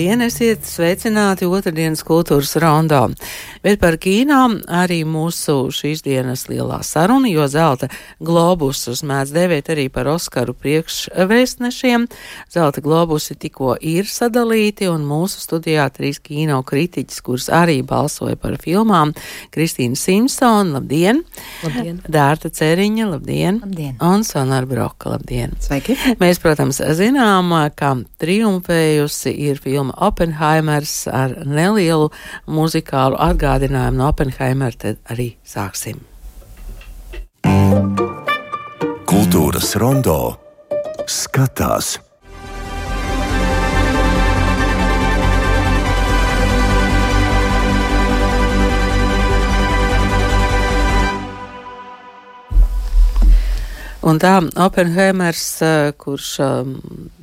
Labdien, esiet sveicināti otrdienas kultūras rondo. Bet par kīnā arī mūsu šīs dienas lielā saruna, jo zelta globusus mēdz dēvēt arī par Oskaru priekšvēstnešiem. Zelta globusi tikko ir sadalīti un mūsu studijā trīs kīno kritiķis, kuras arī balsoja par filmām. Kristīna Simpsona, labdien! Labdien! Dārta Ceriņa, labdien! Labdien! Un Sonara Broka, labdien! Sveiki! Mēs, protams, zinām, ka triumfējusi ir filma Oppenheimers ar nelielu muzikālu atgādinājumu atgādinājumu no Oppenheimera, tad arī sāksim. Kultūras rondo skatās. Un tā Oppenheimers, eh, kurš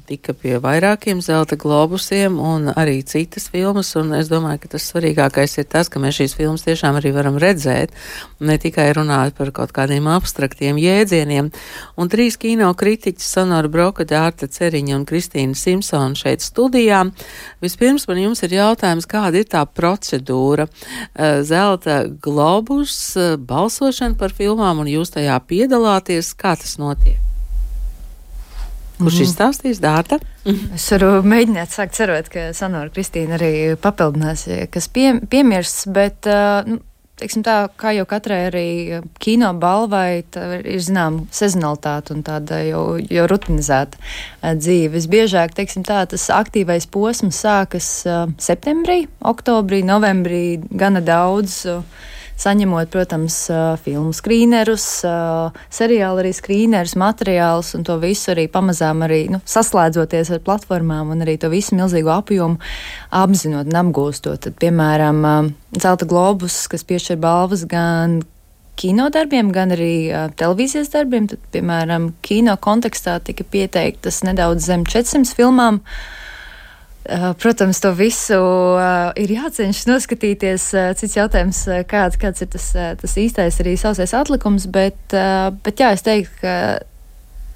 tika pie vairākiem zelta globusiem un arī citas filmas, es domāju, ka tas svarīgākais ir tas, ka mēs šīs filmas tiešām arī varam redzēt, ne tikai runāt par kaut kādiem abstraktiem jēdzieniem. Un trīs kino kritiķis Sonora Broka, Dārta Ceriņa un Kristīna Simpsona šeit studijā. Vispirms man jums ir jautājums, kāda ir tā procedūra? Eh, zelta globus, eh, balsošana par filmām, un jūs tajā piedalāties, kā tas notiek? Kurš mm. izstāstīs dārta? Es varu mēģināt sākt cerēt, ka Sanora Kristīna arī papildinās, kas pie, piemirs, bet, nu, teiksim tā, kā jau katrai arī kino balvai, ir, zinām, sezonalitāte un tāda jau, jau rutinizēta dzīve. Visbiežāk, teiksim tā, tas aktīvais posms sākas septembrī, oktobrī, novembrī, gana daudz. Uh, saņemot, protams, filmu skrīnerus, seriālu arī skrīnerus, materiālus un to visu arī pamazām arī nu, saslēdzoties ar platformām un arī to visu milzīgo apjomu apzinot un apgūstot. Tad, piemēram, Zelta globus, kas piešķir balvas gan kino darbiem, gan arī uh, televīzijas darbiem. Tad, piemēram, kino kontekstā tika pieteiktas nedaudz zem 400 filmām. Uh, protams, to visu uh, ir jācenšas noskatīties. Uh, cits jautājums, kāds, kāds ir tas, tas īstais arī sausais atlikums, bet, bet jā, es teiktu, ka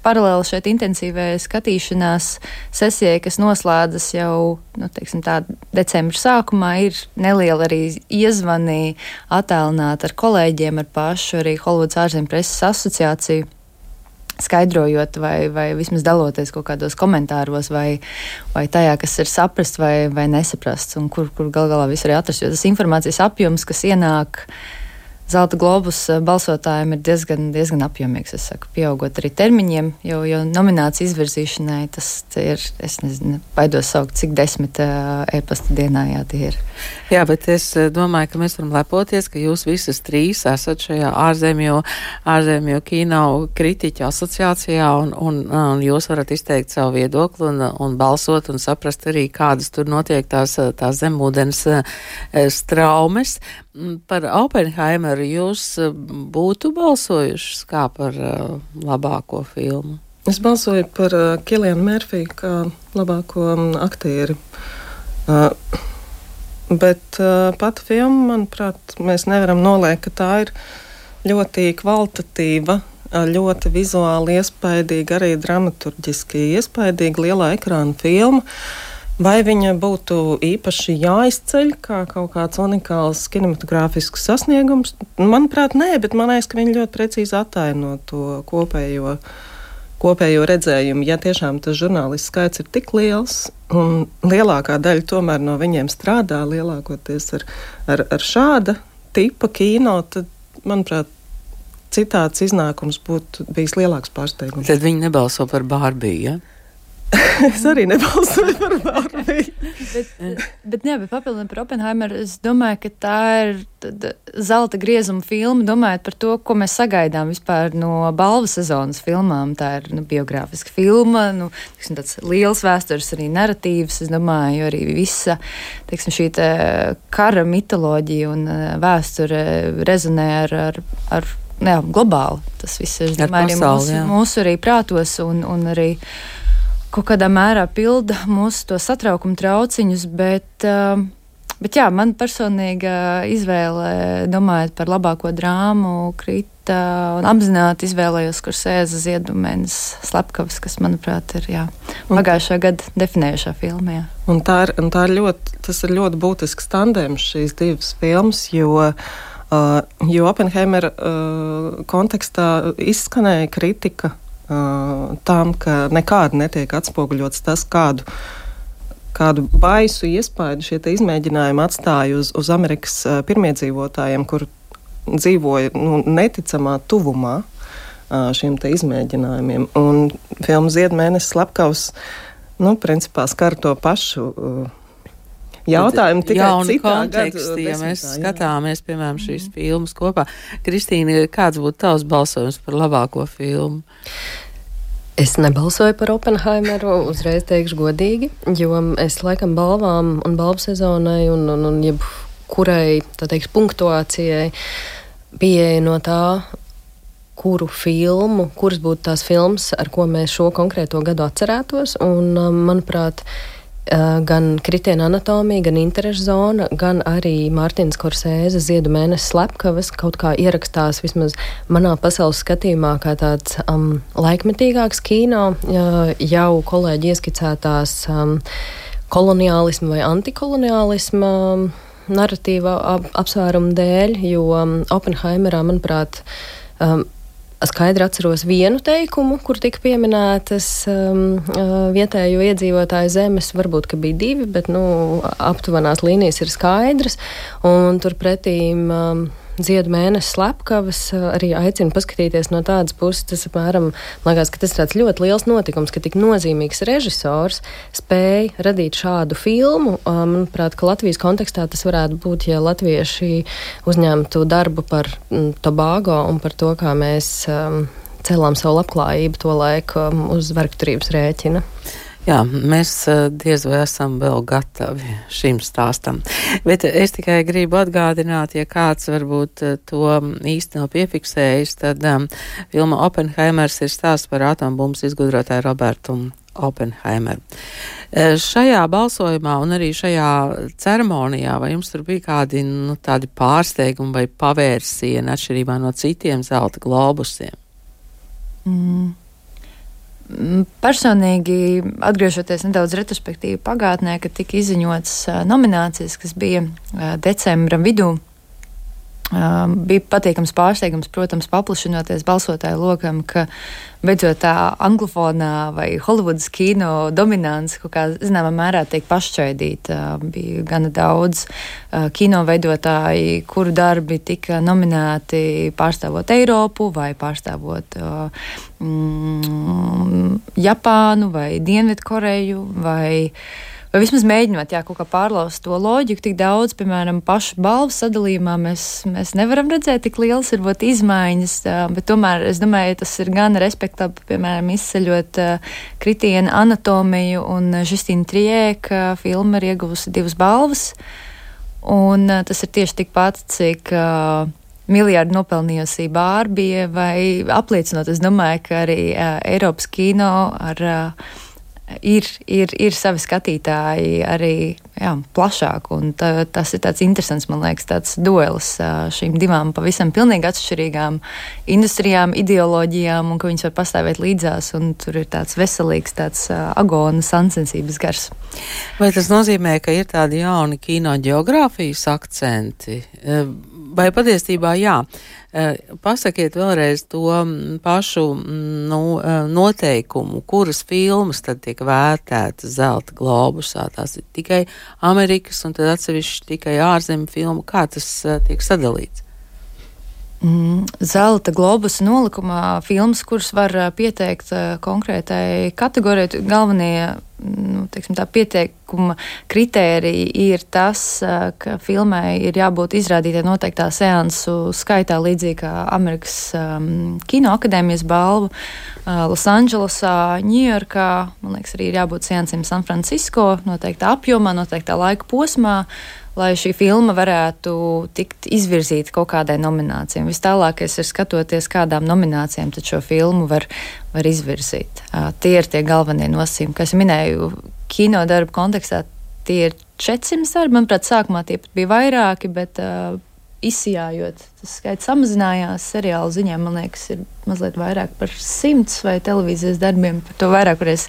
paralēli šeit intensīvai skatīšanās sesijai, kas noslēdzas jau nu, teiksim, tā, decembra sākumā, ir neliela arī iezvani attēlināt ar kolēģiem, ar pašu arī Holivudas ārzemju preses asociāciju skaidrojot vai, vai vismaz daloties kaut kādos komentāros vai, vai tajā, kas ir saprast vai, vai nesaprasts un kur, kur gal galā viss arī atrast. Jo tas informācijas apjoms, kas ienāk Zelta globus eh, balsotājiem ir diezgan, diezgan apjomīgs. Es saku, pieaugot arī termiņiem, jo, jo nomināciju izvirzīšanai tas ir, es nezinu, baidos saukt, cik desmit uh, e-pasta dienā jā, tie ir. Jā, bet es eh, domāju, ka mēs varam lepoties, ka jūs visas trīs esat šajā ārzemju, ārzemju kino kritiķu asociācijā un, un, un jūs varat izteikt savu viedokli un, un balsot un saprast arī, kādas tur notiek tās, tās zemūdens straumes. Mm, par Oppenheimeru jūs eh, būtu balsojuši kā par uh, labāko filmu? Es balsoju par uh, Kilianu Mērfiju kā labāko um, aktieri. Uh, bet uh, pati filma, manuprāt, mēs nevaram noliekt, ka tā ir ļoti kvalitatīva, ļoti vizuāli iespaidīga, arī dramaturgiski iespaidīga lielā ekrāna filma. Uh, Vai viņa būtu īpaši jāizceļ kā kaut kāds unikāls kinematogrāfisks sasniegums? Manuprāt, nē, bet man liekas, ka viņa ļoti precīzi ataino to kopējo, kopējo redzējumu. Ja tiešām tas žurnālists skaits ir tik liels, un lielākā daļa tomēr no viņiem strādā lielākoties ar, ar, ar šāda tipa kino, tad, manuprāt, citāds iznākums būtu bijis lielāks pārsteigums. Tad viņi nebalso par Bārbiju. Ja? es arī nebalsoju par Bārbiju. bet, bet, jā, bet papildinot par Oppenheimeru, es domāju, ka tā ir zelta griezuma filma, domājot par to, ko mēs sagaidām vispār no balvu sezonas filmām. Tā ir nu, biogrāfiska filma, nu, tiksim, tāds liels vēstures arī narratīvs. Es domāju, arī visa tiksim, šī kara mitoloģija un vēsture rezonē ar, ar, ar jā, globāli. Tas viss ir domāju, pasauli, mūsu, mūsu arī prātos un, un arī kaut kādā mērā pilda mūsu to satraukumu trauciņus, bet, uh, Bet jā, man personīga izvēle, domājot par labāko drāmu, krita un apzināti izvēlējos Kursēza Ziedumēnas slepkavas, kas, manuprāt, ir jā, pagājušā gada definējušā filmā. Un tā ir, un tā ir ļoti, tas ir ļoti būtisks tandēms šīs divas filmas, jo, uh, jo Oppenheimera uh, kontekstā izskanēja kritika tam, ka nekādi netiek atspoguļots tas, kādu kādu baisu iespaidu šie izmēģinājumi atstāja uz, uz Amerikas pirmiedzīvotājiem, kur dzīvoja nu, neticamā tuvumā šiem izmēģinājumiem. Un filmu Ziedmēnesis slepkavs, nu, principā skar to pašu. Uh, Jautājumu tikai citā kontekstī, ja mēs jā. skatāmies, piemēram, šīs mm. filmas kopā. Kristīna, kāds būtu tavs balsojums par labāko filmu? Es nebalsoju par Oppenheimeru, uzreiz teikšu godīgi, jo es laikam balvām un balvu sezonai un, un, un jebkurai teikt, punktuācijai pieeja no tā, kuru filmu, kuras būtu tās filmas, ar ko mēs šo konkrēto gadu atcerētos. Un, manuprāt, Eh, gan kritiena anatomija, gan interešu zona, gan arī Mārtiņas Korsēza ziedu mēnesis slepkavas kaut kā ierakstās vismaz manā pasaules skatījumā kā tāds um, laikmetīgāks kino, jau kolēģi ieskicētās um, koloniālisma vai antikoloniālisma um, narratīva ap, apsvērumu dēļ, jo um, Oppenheimerā, manuprāt, um, skaidri atceros vienu teikumu, kur tika pieminētas um, uh, vietējo iedzīvotāju zemes. Varbūt, ka bija divi, bet nu, aptuvenās līnijas ir skaidras. Un turpretī um, dziedu mēnesis slepkavas arī aicinu paskatīties no tādas puses. Tas, apmēram, liekas, ka tas tāds ļoti liels notikums, ka tik nozīmīgs režisors spēja radīt šādu filmu. Manuprāt, ka Latvijas kontekstā tas varētu būt, ja latvieši uzņemtu darbu par Tobago un par to, kā mēs um, celām savu labklājību to laiku um, uz vergturības rēķina. Jā, mēs eh, diez vai esam vēl gatavi šim stāstam. Bet es tikai gribu atgādināt, ja kāds varbūt eh, to īsti nav piefiksējis, tad um, filma Oppenheimers ir stāsts par atombumbas izgudrotāju Robertu Oppenheimeru. Eh, šajā balsojumā un arī šajā ceremonijā, vai jums tur bija kādi nu, tādi pārsteigumi vai pavērsieni atšķirībā no citiem zelta globusiem? Mm. Personīgi, atgriežoties nedaudz retrospektīvi pagātnē, kad tika izziņotas nominācijas, kas bija decembra vidū, bija patīkams pārsteigums, protams, paplašinoties balsotāju lokam, ka beidzot tā anglofonā vai Holivudas kino dominants kaut kā zināmā mērā tiek pašķaidīta. Bija gana daudz kino veidotāji, kuru darbi tika nominēti pārstāvot Eiropu vai pārstāvot mm, Japānu vai Dienvidkoreju vai vai vismaz mēģinot jā, kaut kā pārlaust to loģiku, tik daudz, piemēram, pašu balvu sadalījumā mēs, mēs nevaram redzēt tik lielas varbūt izmaiņas, bet tomēr es domāju, tas ir gan respektabli, piemēram, izceļot kritienu anatomiju un Žistīna Trijē, ka filma ir ieguvusi divas balvas, un tas ir tieši tikpat, cik miljardu nopelnījusi Bārbija, vai apliecinot, es domāju, ka arī uh, Eiropas kino ar uh, ir, ir, ir savi skatītāji arī jā, plašāk. Tā, tas ir tāds interesants, man liekas, tāds duelis šīm divām pavisam pilnīgi atšķirīgām industrijām, ideoloģijām, un ka viņas var pastāvēt līdzās, tur ir tāds veselīgs, tāds agona sansensības gars. Vai tas nozīmē, ka ir tādi jauni kino geogrāfijas akcenti? Vai patiesībā jā? Eh, pasakiet vēlreiz to mm, pašu mm, nu, eh, noteikumu, kuras filmas tad tiek vērtētas zelta globusā. Tās ir tikai Amerikas un tad atsevišķi tikai ārzemju filmu. Kā tas eh, tiek sadalīts? Mm, zelta globusa nolikumā filmas, kuras var pieteikt konkrētai kategorijai, galvenie nu, teiksim, tā pieteikuma kritērija ir tas, ka filmai ir jābūt izrādītai noteiktā seansu skaitā, līdzīgi kā Amerikas um, Kino akadēmijas balvu uh, Losandželosā, Ņujorkā. Man liekas, arī ir jābūt seansiem San Francisco noteiktā apjomā, noteiktā laika posmā. Uh, lai šī filma varētu tikt izvirzīta kaut kādai nominācijai. Vis tālākais ir skatoties, kādām nominācijām šo filmu var, var izvirzīt. Tie ir tie galvenie nosacījumi, kas minēju kino darbu kontekstā. tie ir 400 darbi. Manuprāt, sākumā tie bija vairāki, bet uh, izsijājot, tas skaits samazinājās. Seriāla ziņā, man liekas, ir mazliet vairāk par simts vai televīzijas darbiem. Par to vairāk varēs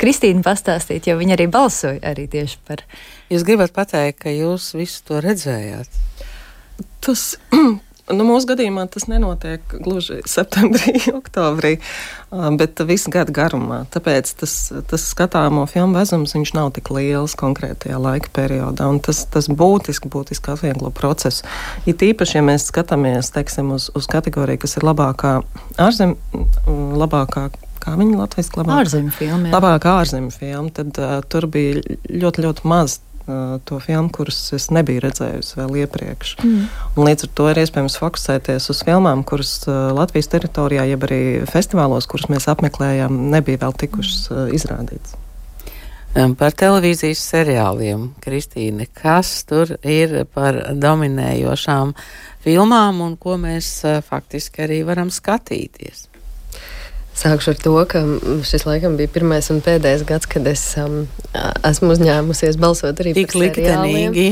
Kristīna pastāstīt, jo viņa arī balsoja arī tieši par. Jūs gribat pateikt, ka jūs visu to redzējāt? Tas Nu, mūsu gadījumā tas nenotiek gluži septembrī, oktobrī, bet visu gadu garumā. Tāpēc tas, tas skatāmo filmu vezums nav tik liels konkrētajā laika periodā. Tas, tas būtiski, būtiski atvieglo procesu. It īpaši, ja mēs skatāmies teiksim, uz, uz kategoriju, kas ir labākā ārzem, labākā kā viņa latviešu labāk. Ārzemju filma. Labākā ārzemju filma, tad uh, tur bija ļoti, ļoti maz to filmu, kuras es nebiju redzējusi vēl iepriekš. Mm. Un līdz ar to ir iespējams fokusēties uz filmām, kuras Latvijas teritorijā, jeb arī festivālos, kurus mēs apmeklējām, nebija vēl tikušas mm. izrādītas. Par televīzijas seriāliem, Kristīne, kas tur ir par dominējošām filmām un ko mēs faktiski arī varam skatīties? Sākšu ar to, ka šis laikam bija pirmais un pēdējais gads, kad es um, esmu uzņēmusies balsot arī Tik par liktenīgi.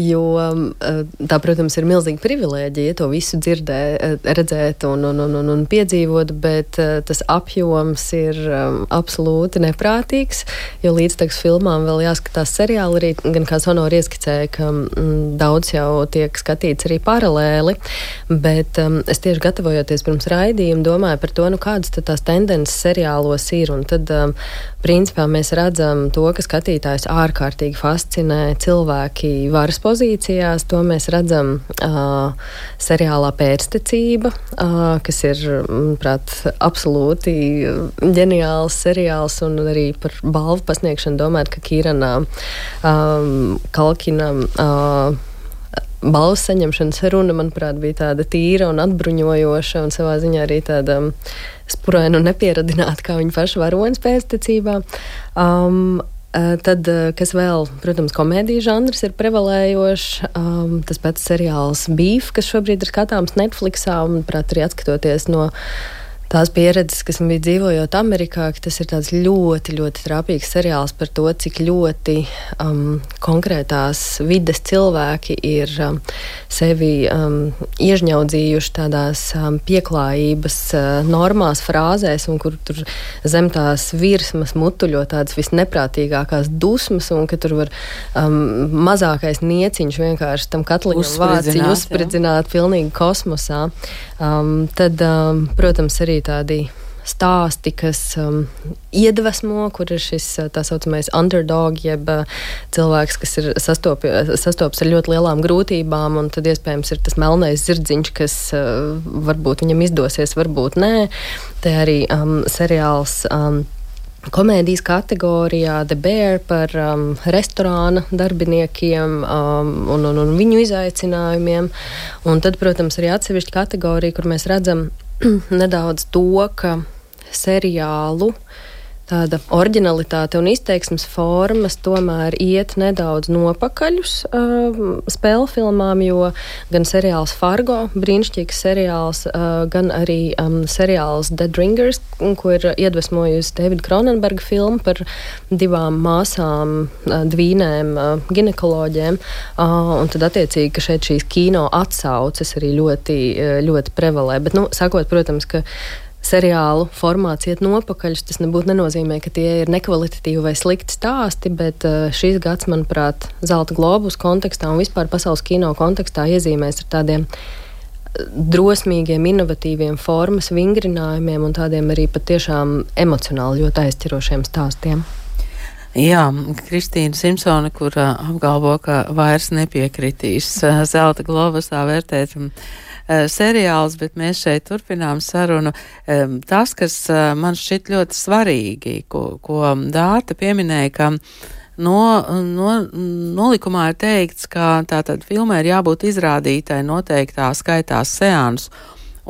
Jo um, uh, tā, protams, ir milzīga privilēģija to visu dzirdēt, uh, redzēt un, un, un, un, un piedzīvot, bet uh, tas apjoms ir um, absolūti neprātīgs. Jo līdz filmām vēl jāskatās seriāli, arī gan kā Sonora ieskicēja, ka mm, daudz jau tiek skatīts arī paralēli. Bet um, es tieši gatavojoties pirms raidījuma, domāju par to, nu, kādas tās tendences seriālos ir. Un tad, um, principā, mēs redzam to, ka skatītājs ārkārtīgi fascinē cilvēki varas pozīcijā pozīcijās. To mēs redzam uh, seriālā pēctecība, uh, kas ir, manuprāt, absolūti ģeniāls seriāls un arī par balvu pasniegšanu domāt, ka Kīranā um, Kalkinam. Uh, balvas saņemšanas runa, manuprāt, bija tāda tīra un atbruņojoša, un savā ziņā arī tāda spuraina un nepieradināta, kā viņa paša varonas pēctecībā. Um, Eh, tad, eh, kas vēl, protams, komēdijas žanrs ir prevalējošs. Um, tas pats seriāls Beef, kas šobrīd ir skatāms Netflixā, un, prāt, arī atskatoties no tās pieredzes, kas man bija dzīvojot Amerikā, ka tas ir tāds ļoti, ļoti trāpīgs seriāls par to, cik ļoti um, konkrētās vides cilvēki ir um, sevi um, iežņaudzījuši tādās um, pieklājības uh, normās, frāzēs, un kur tur zem tās virsmas mutuļo tādas visneprātīgākās dusmas, un ka tur var um, mazākais nieciņš vienkārši tam katliņam vāciņu uzspridzināt pilnīgi kosmosā. Um, tad, um, protams, arī tādi stāsti, kas um, iedvesmo, kur ir šis uh, tā saucamais underdog, jeb uh, cilvēks, kas ir sastopi, sastopas ar ļoti lielām grūtībām, un tad iespējams ir tas melnais zirdziņš, kas uh, varbūt viņam izdosies, varbūt nē. Te arī um, seriāls. Um, komēdijas kategorijā The Bear par um, restorāna darbiniekiem um, un, un, un viņu izaicinājumiem. Un tad, protams, arī atsevišķa kategorija, kur mēs redzam nedaudz to, ka seriālu tāda originalitāte un izteiksmes formas tomēr iet nedaudz nopakaļus uh, spēļu filmām, jo gan seriāls Fargo, brīnišķīgs seriāls, uh, gan arī um, seriāls Dead Ringers, ko ir iedvesmojusi Davida Kronenberga filma par divām māsām, uh, dvīnēm, uh, ginekoloģiem. Uh, un tad attiecīgi, ka šeit šīs kino atsauces arī ļoti, uh, ļoti prevalē. Bet, nu, sakot, protams, ka seriālu formāts iet nopakaļ. Tas nebūtu nenozīmē, ka tie ir nekvalitatīvi vai slikti stāsti, bet uh, šīs gads, manuprāt, Zelta globus kontekstā un vispār pasaules kino kontekstā iezīmēs ar tādiem uh, drosmīgiem, inovatīviem formas vingrinājumiem un tādiem arī patiešām emocionāli ļoti aizķirošiem stāstiem. Jā, Kristīna Simpsone, kur uh, apgalvo, ka vairs nepiekritīs zelta globusā vērtēt seriāls, bet mēs šeit turpinām sarunu. Tas, kas uh, man šķiet ļoti svarīgi, ko, ko Dārta pieminēja, ka no, no, nolikumā ir teikts, ka tātad filmai ir jābūt izrādītai noteiktā skaitā seansu.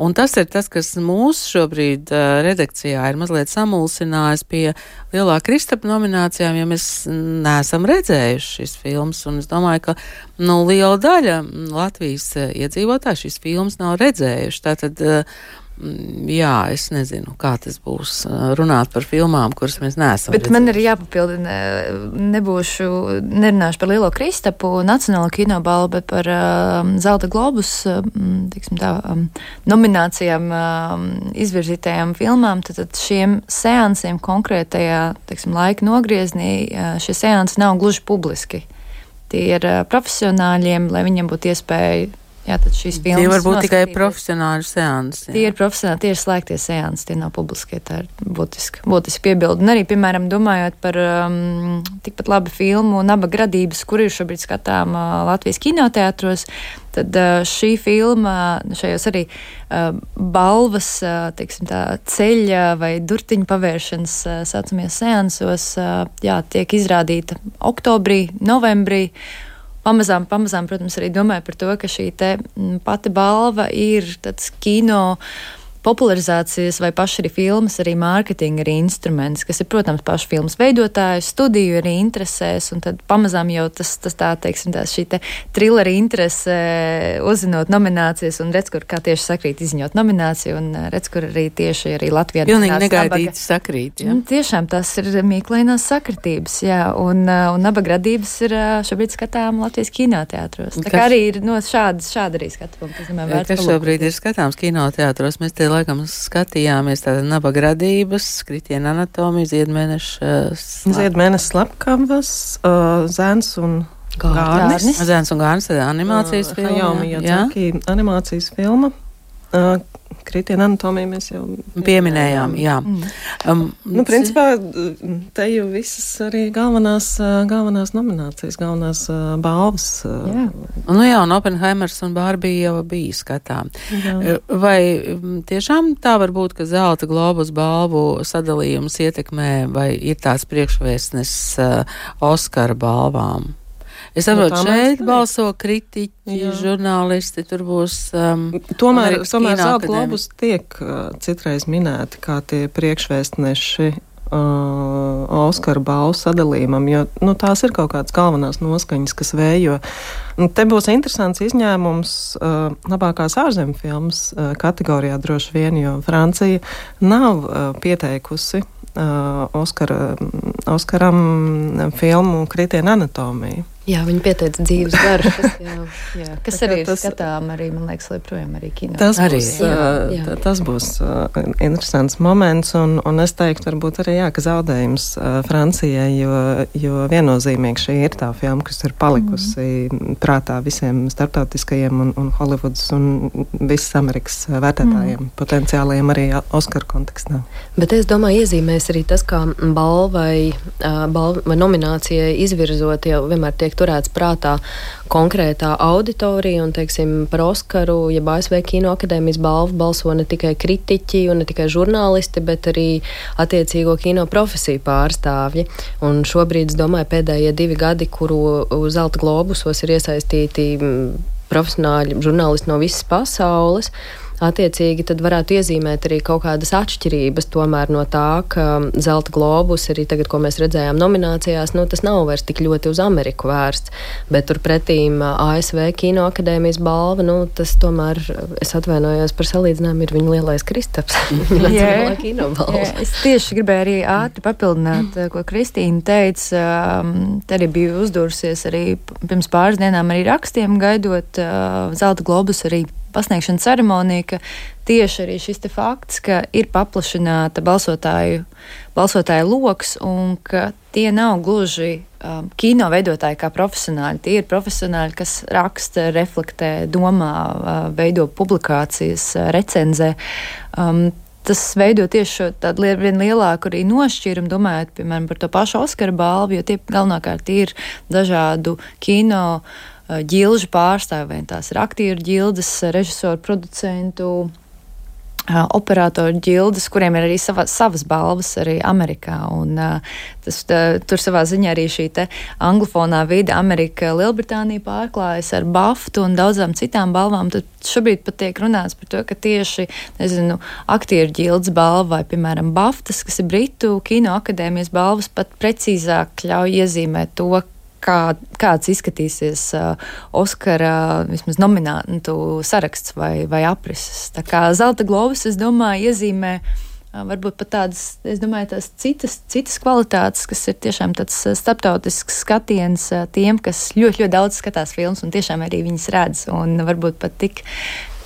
Un tas ir tas, kas mūsu šobrīd uh, redakcijā ir mazliet samulsinājis pie lielā Kristapa nominācijām, jo mēs neesam redzējuši šīs filmas. Un es domāju, ka nu, liela daļa Latvijas iedzīvotāju šīs filmas nav redzējuši. Tātad, uh, jā, es nezinu, kā tas būs runāt par filmām, kuras mēs neesam. Bet redzējuši. man ir jāpapildina, nebūšu, nerunāšu par Lielo Kristapu, Nacionālo kinobalvu, bet par uh, Zelta globus, uh, tiksim tā, um, nominācijām uh, izvirzītajām filmām, tad, tad šiem seansiem konkrētajā, tiksim, laika nogrieznī uh, šie seansi nav gluži publiski. Tie ir uh, profesionāļiem, lai viņiem būtu iespēja Jā, tad šīs filmas. Tie var būt tikai profesionāli seansi. Tie ir profesionāli, tie ir slēgtie seansi, tie nav publiskie. Tā ir būtiski, būtiski piebildi. Un arī, piemēram, domājot par um, tikpat labu filmu Nabaga radības, kur ir šobrīd skatām uh, Latvijas kinoteātros, tad uh, šī filma šajos arī uh, balvas, uh, teiksim tā, ceļa vai durtiņu pavēršanas uh, saucamies seansos, uh, jā, tiek izrādīta oktobrī, novembrī pamazām, pamazām, protams, arī domāju par to, ka šī pati balva ir tāds kino popularizācijas vai paši arī filmas, arī mārketinga arī instruments, kas ir, protams, pašu filmas veidotāju studiju arī interesēs, un tad pamazām jau tas, tas tā, teiksim, tā šī te trilleri interese uzzinot nominācijas, un redz, kur kā tieši sakrīt izņot nomināciju, un eh, redz, kur arī tieši arī Latvijā. Pilnīgi negaidīti sakrīt, jā. Un, tiešām tas ir mīklainās sakritības, jā, un, eh, un nabagradības ir eh, šobrīd skatām Latvijas kinoteātros. Tā kā arī ir no šādas, šāda arī skatu punkta. Kas šobrīd ir skatāms kinoteātros, mēs te laikam skatījāmies tāda nabaga radības, kritiena anatomija, ziedmeneša. Ziedmeneša slepkavas, uh, zēns un gārnis. Zēns un gārnis, tad animācijas uh, filma. Jā, jā, jā. animācijas filma. Uh, kritiena anatomiju mēs jau pieminējām. Jā. Mm. Um, nu, principā te jau visas arī galvenās, galvenās nominācijas, galvenās uh, balvas. Jā. Nu jā, un Oppenheimers un Bārbija jau bija skatām. Jā. Vai tiešām tā var būt, ka zelta globus balvu sadalījums ietekmē vai ir tāds priekšvēstnes uh, Oskara balvām? Es saprotu, nu, šeit balso kritiķi, jā. žurnālisti, tur būs. Um, tomēr tomēr zelta globus tiek uh, citreiz minēti kā tie priekšvēstneši uh, Oskara balvu sadalījumam, jo nu, tās ir kaut kādas galvenās noskaņas, kas vējo. Un te būs interesants izņēmums uh, labākās ārzemju filmas uh, kategorijā droši vien, jo Francija nav uh, pieteikusi uh, Oskara, Oskaram filmu Kritiena anatomiju. Jā, viņi pieteica dzīves garšas. Jā, jā. Kas arī ir tas, skatām, arī, man liekas, joprojām arī kino. Tas arī, būs, jā, jā. Tas būs uh, interesants moments, un, un es teiktu, varbūt arī jā, ka zaudējums uh, Francijai, jo, jo viennozīmīgi šī ir tā filma, kas ir palikusi mm. prātā visiem starptautiskajiem un, un Hollywoods un visas Amerikas vērtētājiem, mm. potenciālajiem arī Oskar kontekstā. Bet es domāju, iezīmēs arī tas, kā balvai, uh, balvai vai nominācijai izvirzot jau vienmēr tiek tiek turēts prātā konkrētā auditorija, un, teiksim, par Oskaru, ja ASV Kino akadēmijas balvu balso ne tikai kritiķi un ne tikai žurnālisti, bet arī attiecīgo kino profesiju pārstāvji. Un šobrīd, es domāju, pēdējie divi gadi, kuru zelta globusos ir iesaistīti profesionāļi, žurnālisti no visas pasaules attiecīgi tad varētu iezīmēt arī kaut kādas atšķirības tomēr no tā, ka zelta globus arī tagad, ko mēs redzējām nominācijās, nu, tas nav vairs tik ļoti uz Ameriku vērsts, bet turpretīm ASV Kino akadēmijas balva, nu, tas tomēr, es atvainojos par salīdzinājumu, ir viņa lielais Kristaps. jā, jā, es tieši gribēju arī ātri papildināt, ko Kristīna teica, te arī bija uzdursies arī pirms pāris dienām arī rakstiem gaidot uh, zelta globus arī pasniegšanas ceremonija, ka tieši arī šis fakts, ka ir paplašināta balsotāju, balsotāju lokus un ka tie nav gluži um, kino veidotāji kā profesionāļi. Tie ir profesionāļi, kas raksta, reflektē, domā, uh, veido publikācijas, uh, recenzē. Um, tas veido tieši šo tādu vien lielāku arī nošķīrumu, domājot, piemēram, par to pašu Oskara balvu, jo tie galvenokārt ir dažādu kino ģilžu pārstāvi, vai tās ir aktieru ģildes, režisoru, producentu, operatoru ģildes, kuriem ir arī sava, savas balvas arī Amerikā. Un, tas, tā, tur savā ziņā arī šī anglofonā vide Amerika, Lielbritānija pārklājas ar BAFTU un daudzām citām balvām. Tad šobrīd pat tiek runāts par to, ka tieši, nezinu, aktieru ģildes balva vai, piemēram, BAFTAS, kas ir Britu kino akadēmijas balvas, pat precīzāk ļauj iezīmēt to, kā, kāds izskatīsies uh, Oskara vismaz nominātu saraksts vai, vai aprises. Tā kā Zelta globus, es domāju, iezīmē uh, varbūt pat tādas, es domāju, tās citas, citas kvalitātes, kas ir tiešām tāds starptautisks skatiens tiem, kas ļoti, ļoti daudz skatās filmas un tiešām arī viņas redz un varbūt pat tik,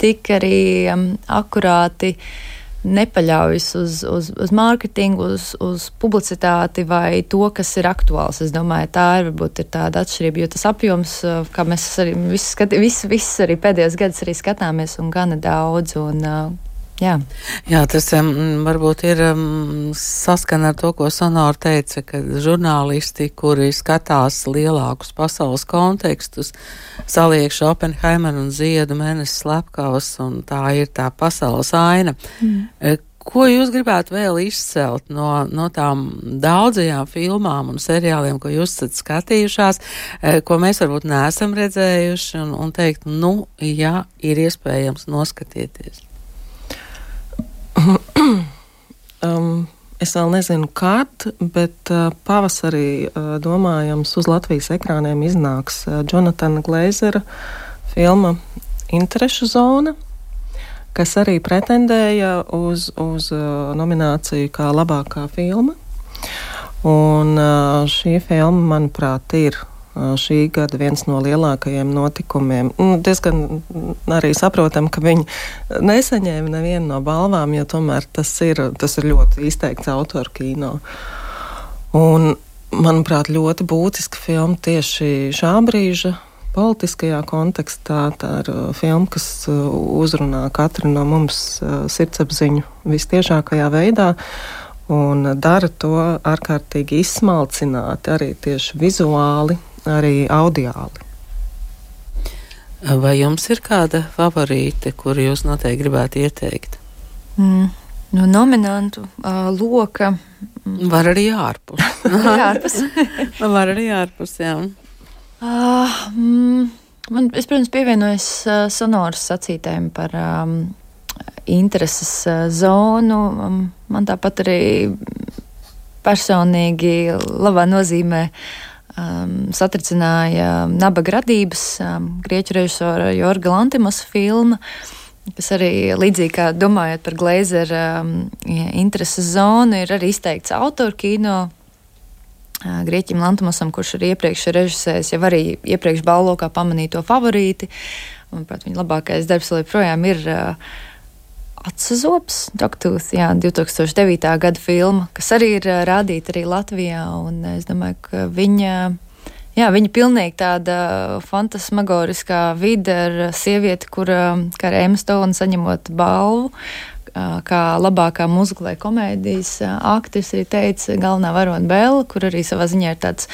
tik arī um, akurāti. Uh, nepaļaujas uz, uz, uz mārketingu, uz, uz publicitāti vai to, kas ir aktuāls. Es domāju, tā ir varbūt ir tāda atšķirība, jo tas apjoms, kā mēs arī visus, skati, visus, visus arī pēdējos gadus arī skatāmies, un gana daudz. Un, Jā. Jā, tas um, varbūt ir um, saskana ar to, ko Sonora teica, ka žurnālisti, kuri skatās lielākus pasaules kontekstus, saliek Oppenheimeru un Ziedu mēnesi slepkavas, un tā ir tā pasaules aina. Mm. E, ko jūs gribētu vēl izcelt no, no tām daudzajām filmām un seriāliem, ko jūs esat skatījušās, e, ko mēs varbūt neesam redzējuši, un, un teikt, nu, ja ir iespējams noskatieties? Um, es vēl nezinu, kad, bet uh, pavasarī uh, domājams uz Latvijas ekrāniem iznāks uh, Jonatana Glazera filma Interešu zona, kas arī pretendēja uz, uz uh, nomināciju kā labākā filma. Un uh, šī filma, manuprāt, ir šī gada viens no lielākajiem notikumiem. Nu, diezgan arī saprotam, ka viņi nesaņēma nevienu no balvām, jo tomēr tas ir, tas ir ļoti izteikts autoru kino. Un, manuprāt, ļoti būtiska filma tieši šā brīža politiskajā kontekstā. Tā ir filma, kas uzrunā katru no mums sirdsapziņu vistiešākajā veidā. Un dara to ārkārtīgi izsmalcināti, arī tieši vizuāli, arī audiāli. Vai jums ir kāda favorīte, kuru jūs noteikti gribētu ieteikt? Mm. No nominantu uh, loka. Mm. Var arī ārpus. ārpus. Var arī ārpus, jā. Uh, mm, man, es, protams, pievienojos uh, sonoras sacītēm par um, intereses uh, zonu. Um, man tāpat arī personīgi labā nozīmē uh, um, satricināja nabaga radības um, grieķu režisora Jorga Lantimas filma kas arī līdzīgi kā domājot par Glazera um, intereses zonu, ir arī izteikts autoru kino. Uh, Grieķim Lantamasam, kurš arī iepriekš ir režisējis, jau arī iepriekš balvokā pamanīto favorīti. Manuprāt, viņa labākais darbs joprojām ir uh, Atsazobs, Doktūs, jā, 2009. gada filma, kas arī ir rādīta arī Latvijā, un es domāju, ka viņa, jā, viņa pilnīgi tāda fantasmagoriskā vide ar sievieti, kura, kā arī Emma Stone saņemot balvu, kā labākā muzikla vai komēdijas aktrise, arī teica galvenā varona Bela, kur arī savā ziņā ir tāds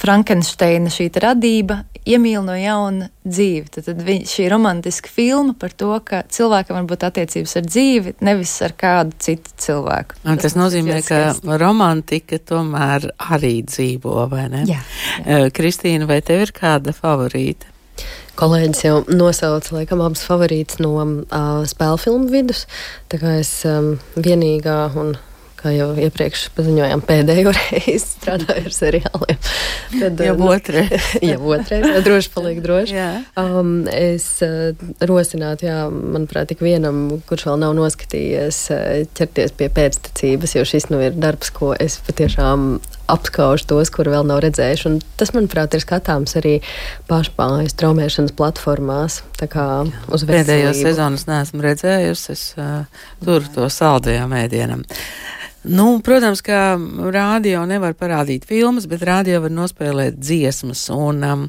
Frankensteina šī radība iemīl no jauna dzīvi. Tad, tad vi, šī romantiska filma par to, ka cilvēkam var būt attiecības ar dzīvi, nevis ar kādu citu cilvēku. Un tas, tas nozīmē, ka romantika tomēr arī dzīvo, vai ne? Jā. jā. Kristīna, vai tev ir kāda favorīta? Kolēģis jau nosauca laikam abas favorītas no uh, spēļu filmu vidus. Tā kā es um, vienīgā un kā jau iepriekš paziņojām, pēdējo reizi strādāju ar seriāliem. Tad, jau otrais. jau otrais, jau droši paliek droši. Jā. Um, es uh, rosinātu, jā, manuprāt, tik vienam, kurš vēl nav noskatījies, ķerties pie pēctecības, jo šis nu ir darbs, ko es patiešām apskaužu tos, kuri vēl nav redzējuši. Un tas, manuprāt, ir skatāms arī pašpājas traumēšanas platformās. Pēdējos sezonas neesmu redzējusi, es uh, turu to saldajām ēdienam. Nu, protams, ka rādio nevar parādīt filmas, bet rādio var nospēlēt dziesmas. Un um,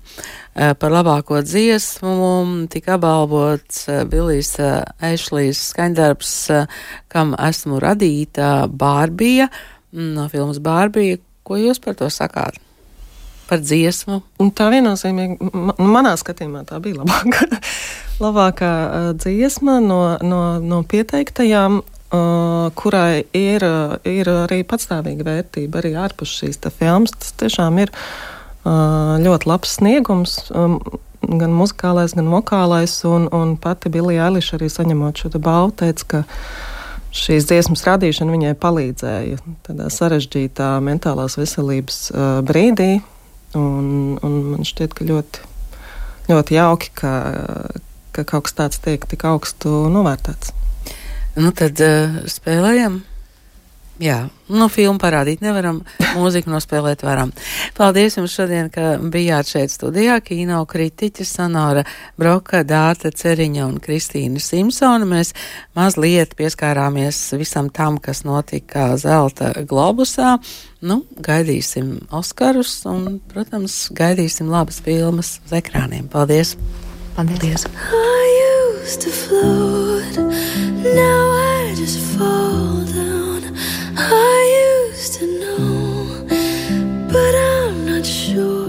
par labāko dziesmu tika apbalvots uh, Bilijs uh, Ešlijs skaņdarbs, uh, kam esmu radīta Bārbija mm, no filmas Bārbija. Ko jūs par to sakāt? Par dziesmu? Tā viennozīmīgi, manā skatījumā, tā bija labākā, labākā dziesma no, no, no pieteiktajām. Uh, kurai ir, ir arī patstāvīga vērtība arī ārpus šīs filmas. Tas tiešām ir uh, ļoti labs sniegums. Um, gan muzikālais, gan vokālais, un, un pati Bilija Eiliša arī saņemot šo balvu, teica, ka šīs dziesmas radīšana viņai palīdzēja tādā sarežģītā mentālās veselības uh, brīdī, Un, un man šķiet, ka ļoti, ļoti jauki, ka, ka kaut kas tāds tiek tik augstu novērtēts. Nu tad uh, spēlējam! Jā, nu, filmu parādīt nevaram, mūziku nospēlēt varam. Paldies jums šodien, ka bijāt šeit studijā. Kino kritiķa Sanora Broka, Dārta Ceriņa un Kristīna Simpsona. Mēs mazliet pieskārāmies visam tam, kas notika Zelta globusā. Nu, gaidīsim Oskarus un, protams, gaidīsim labas filmas uz ekrāniem. Paldies! Paldies! Paldies. I used to know, but I'm not sure.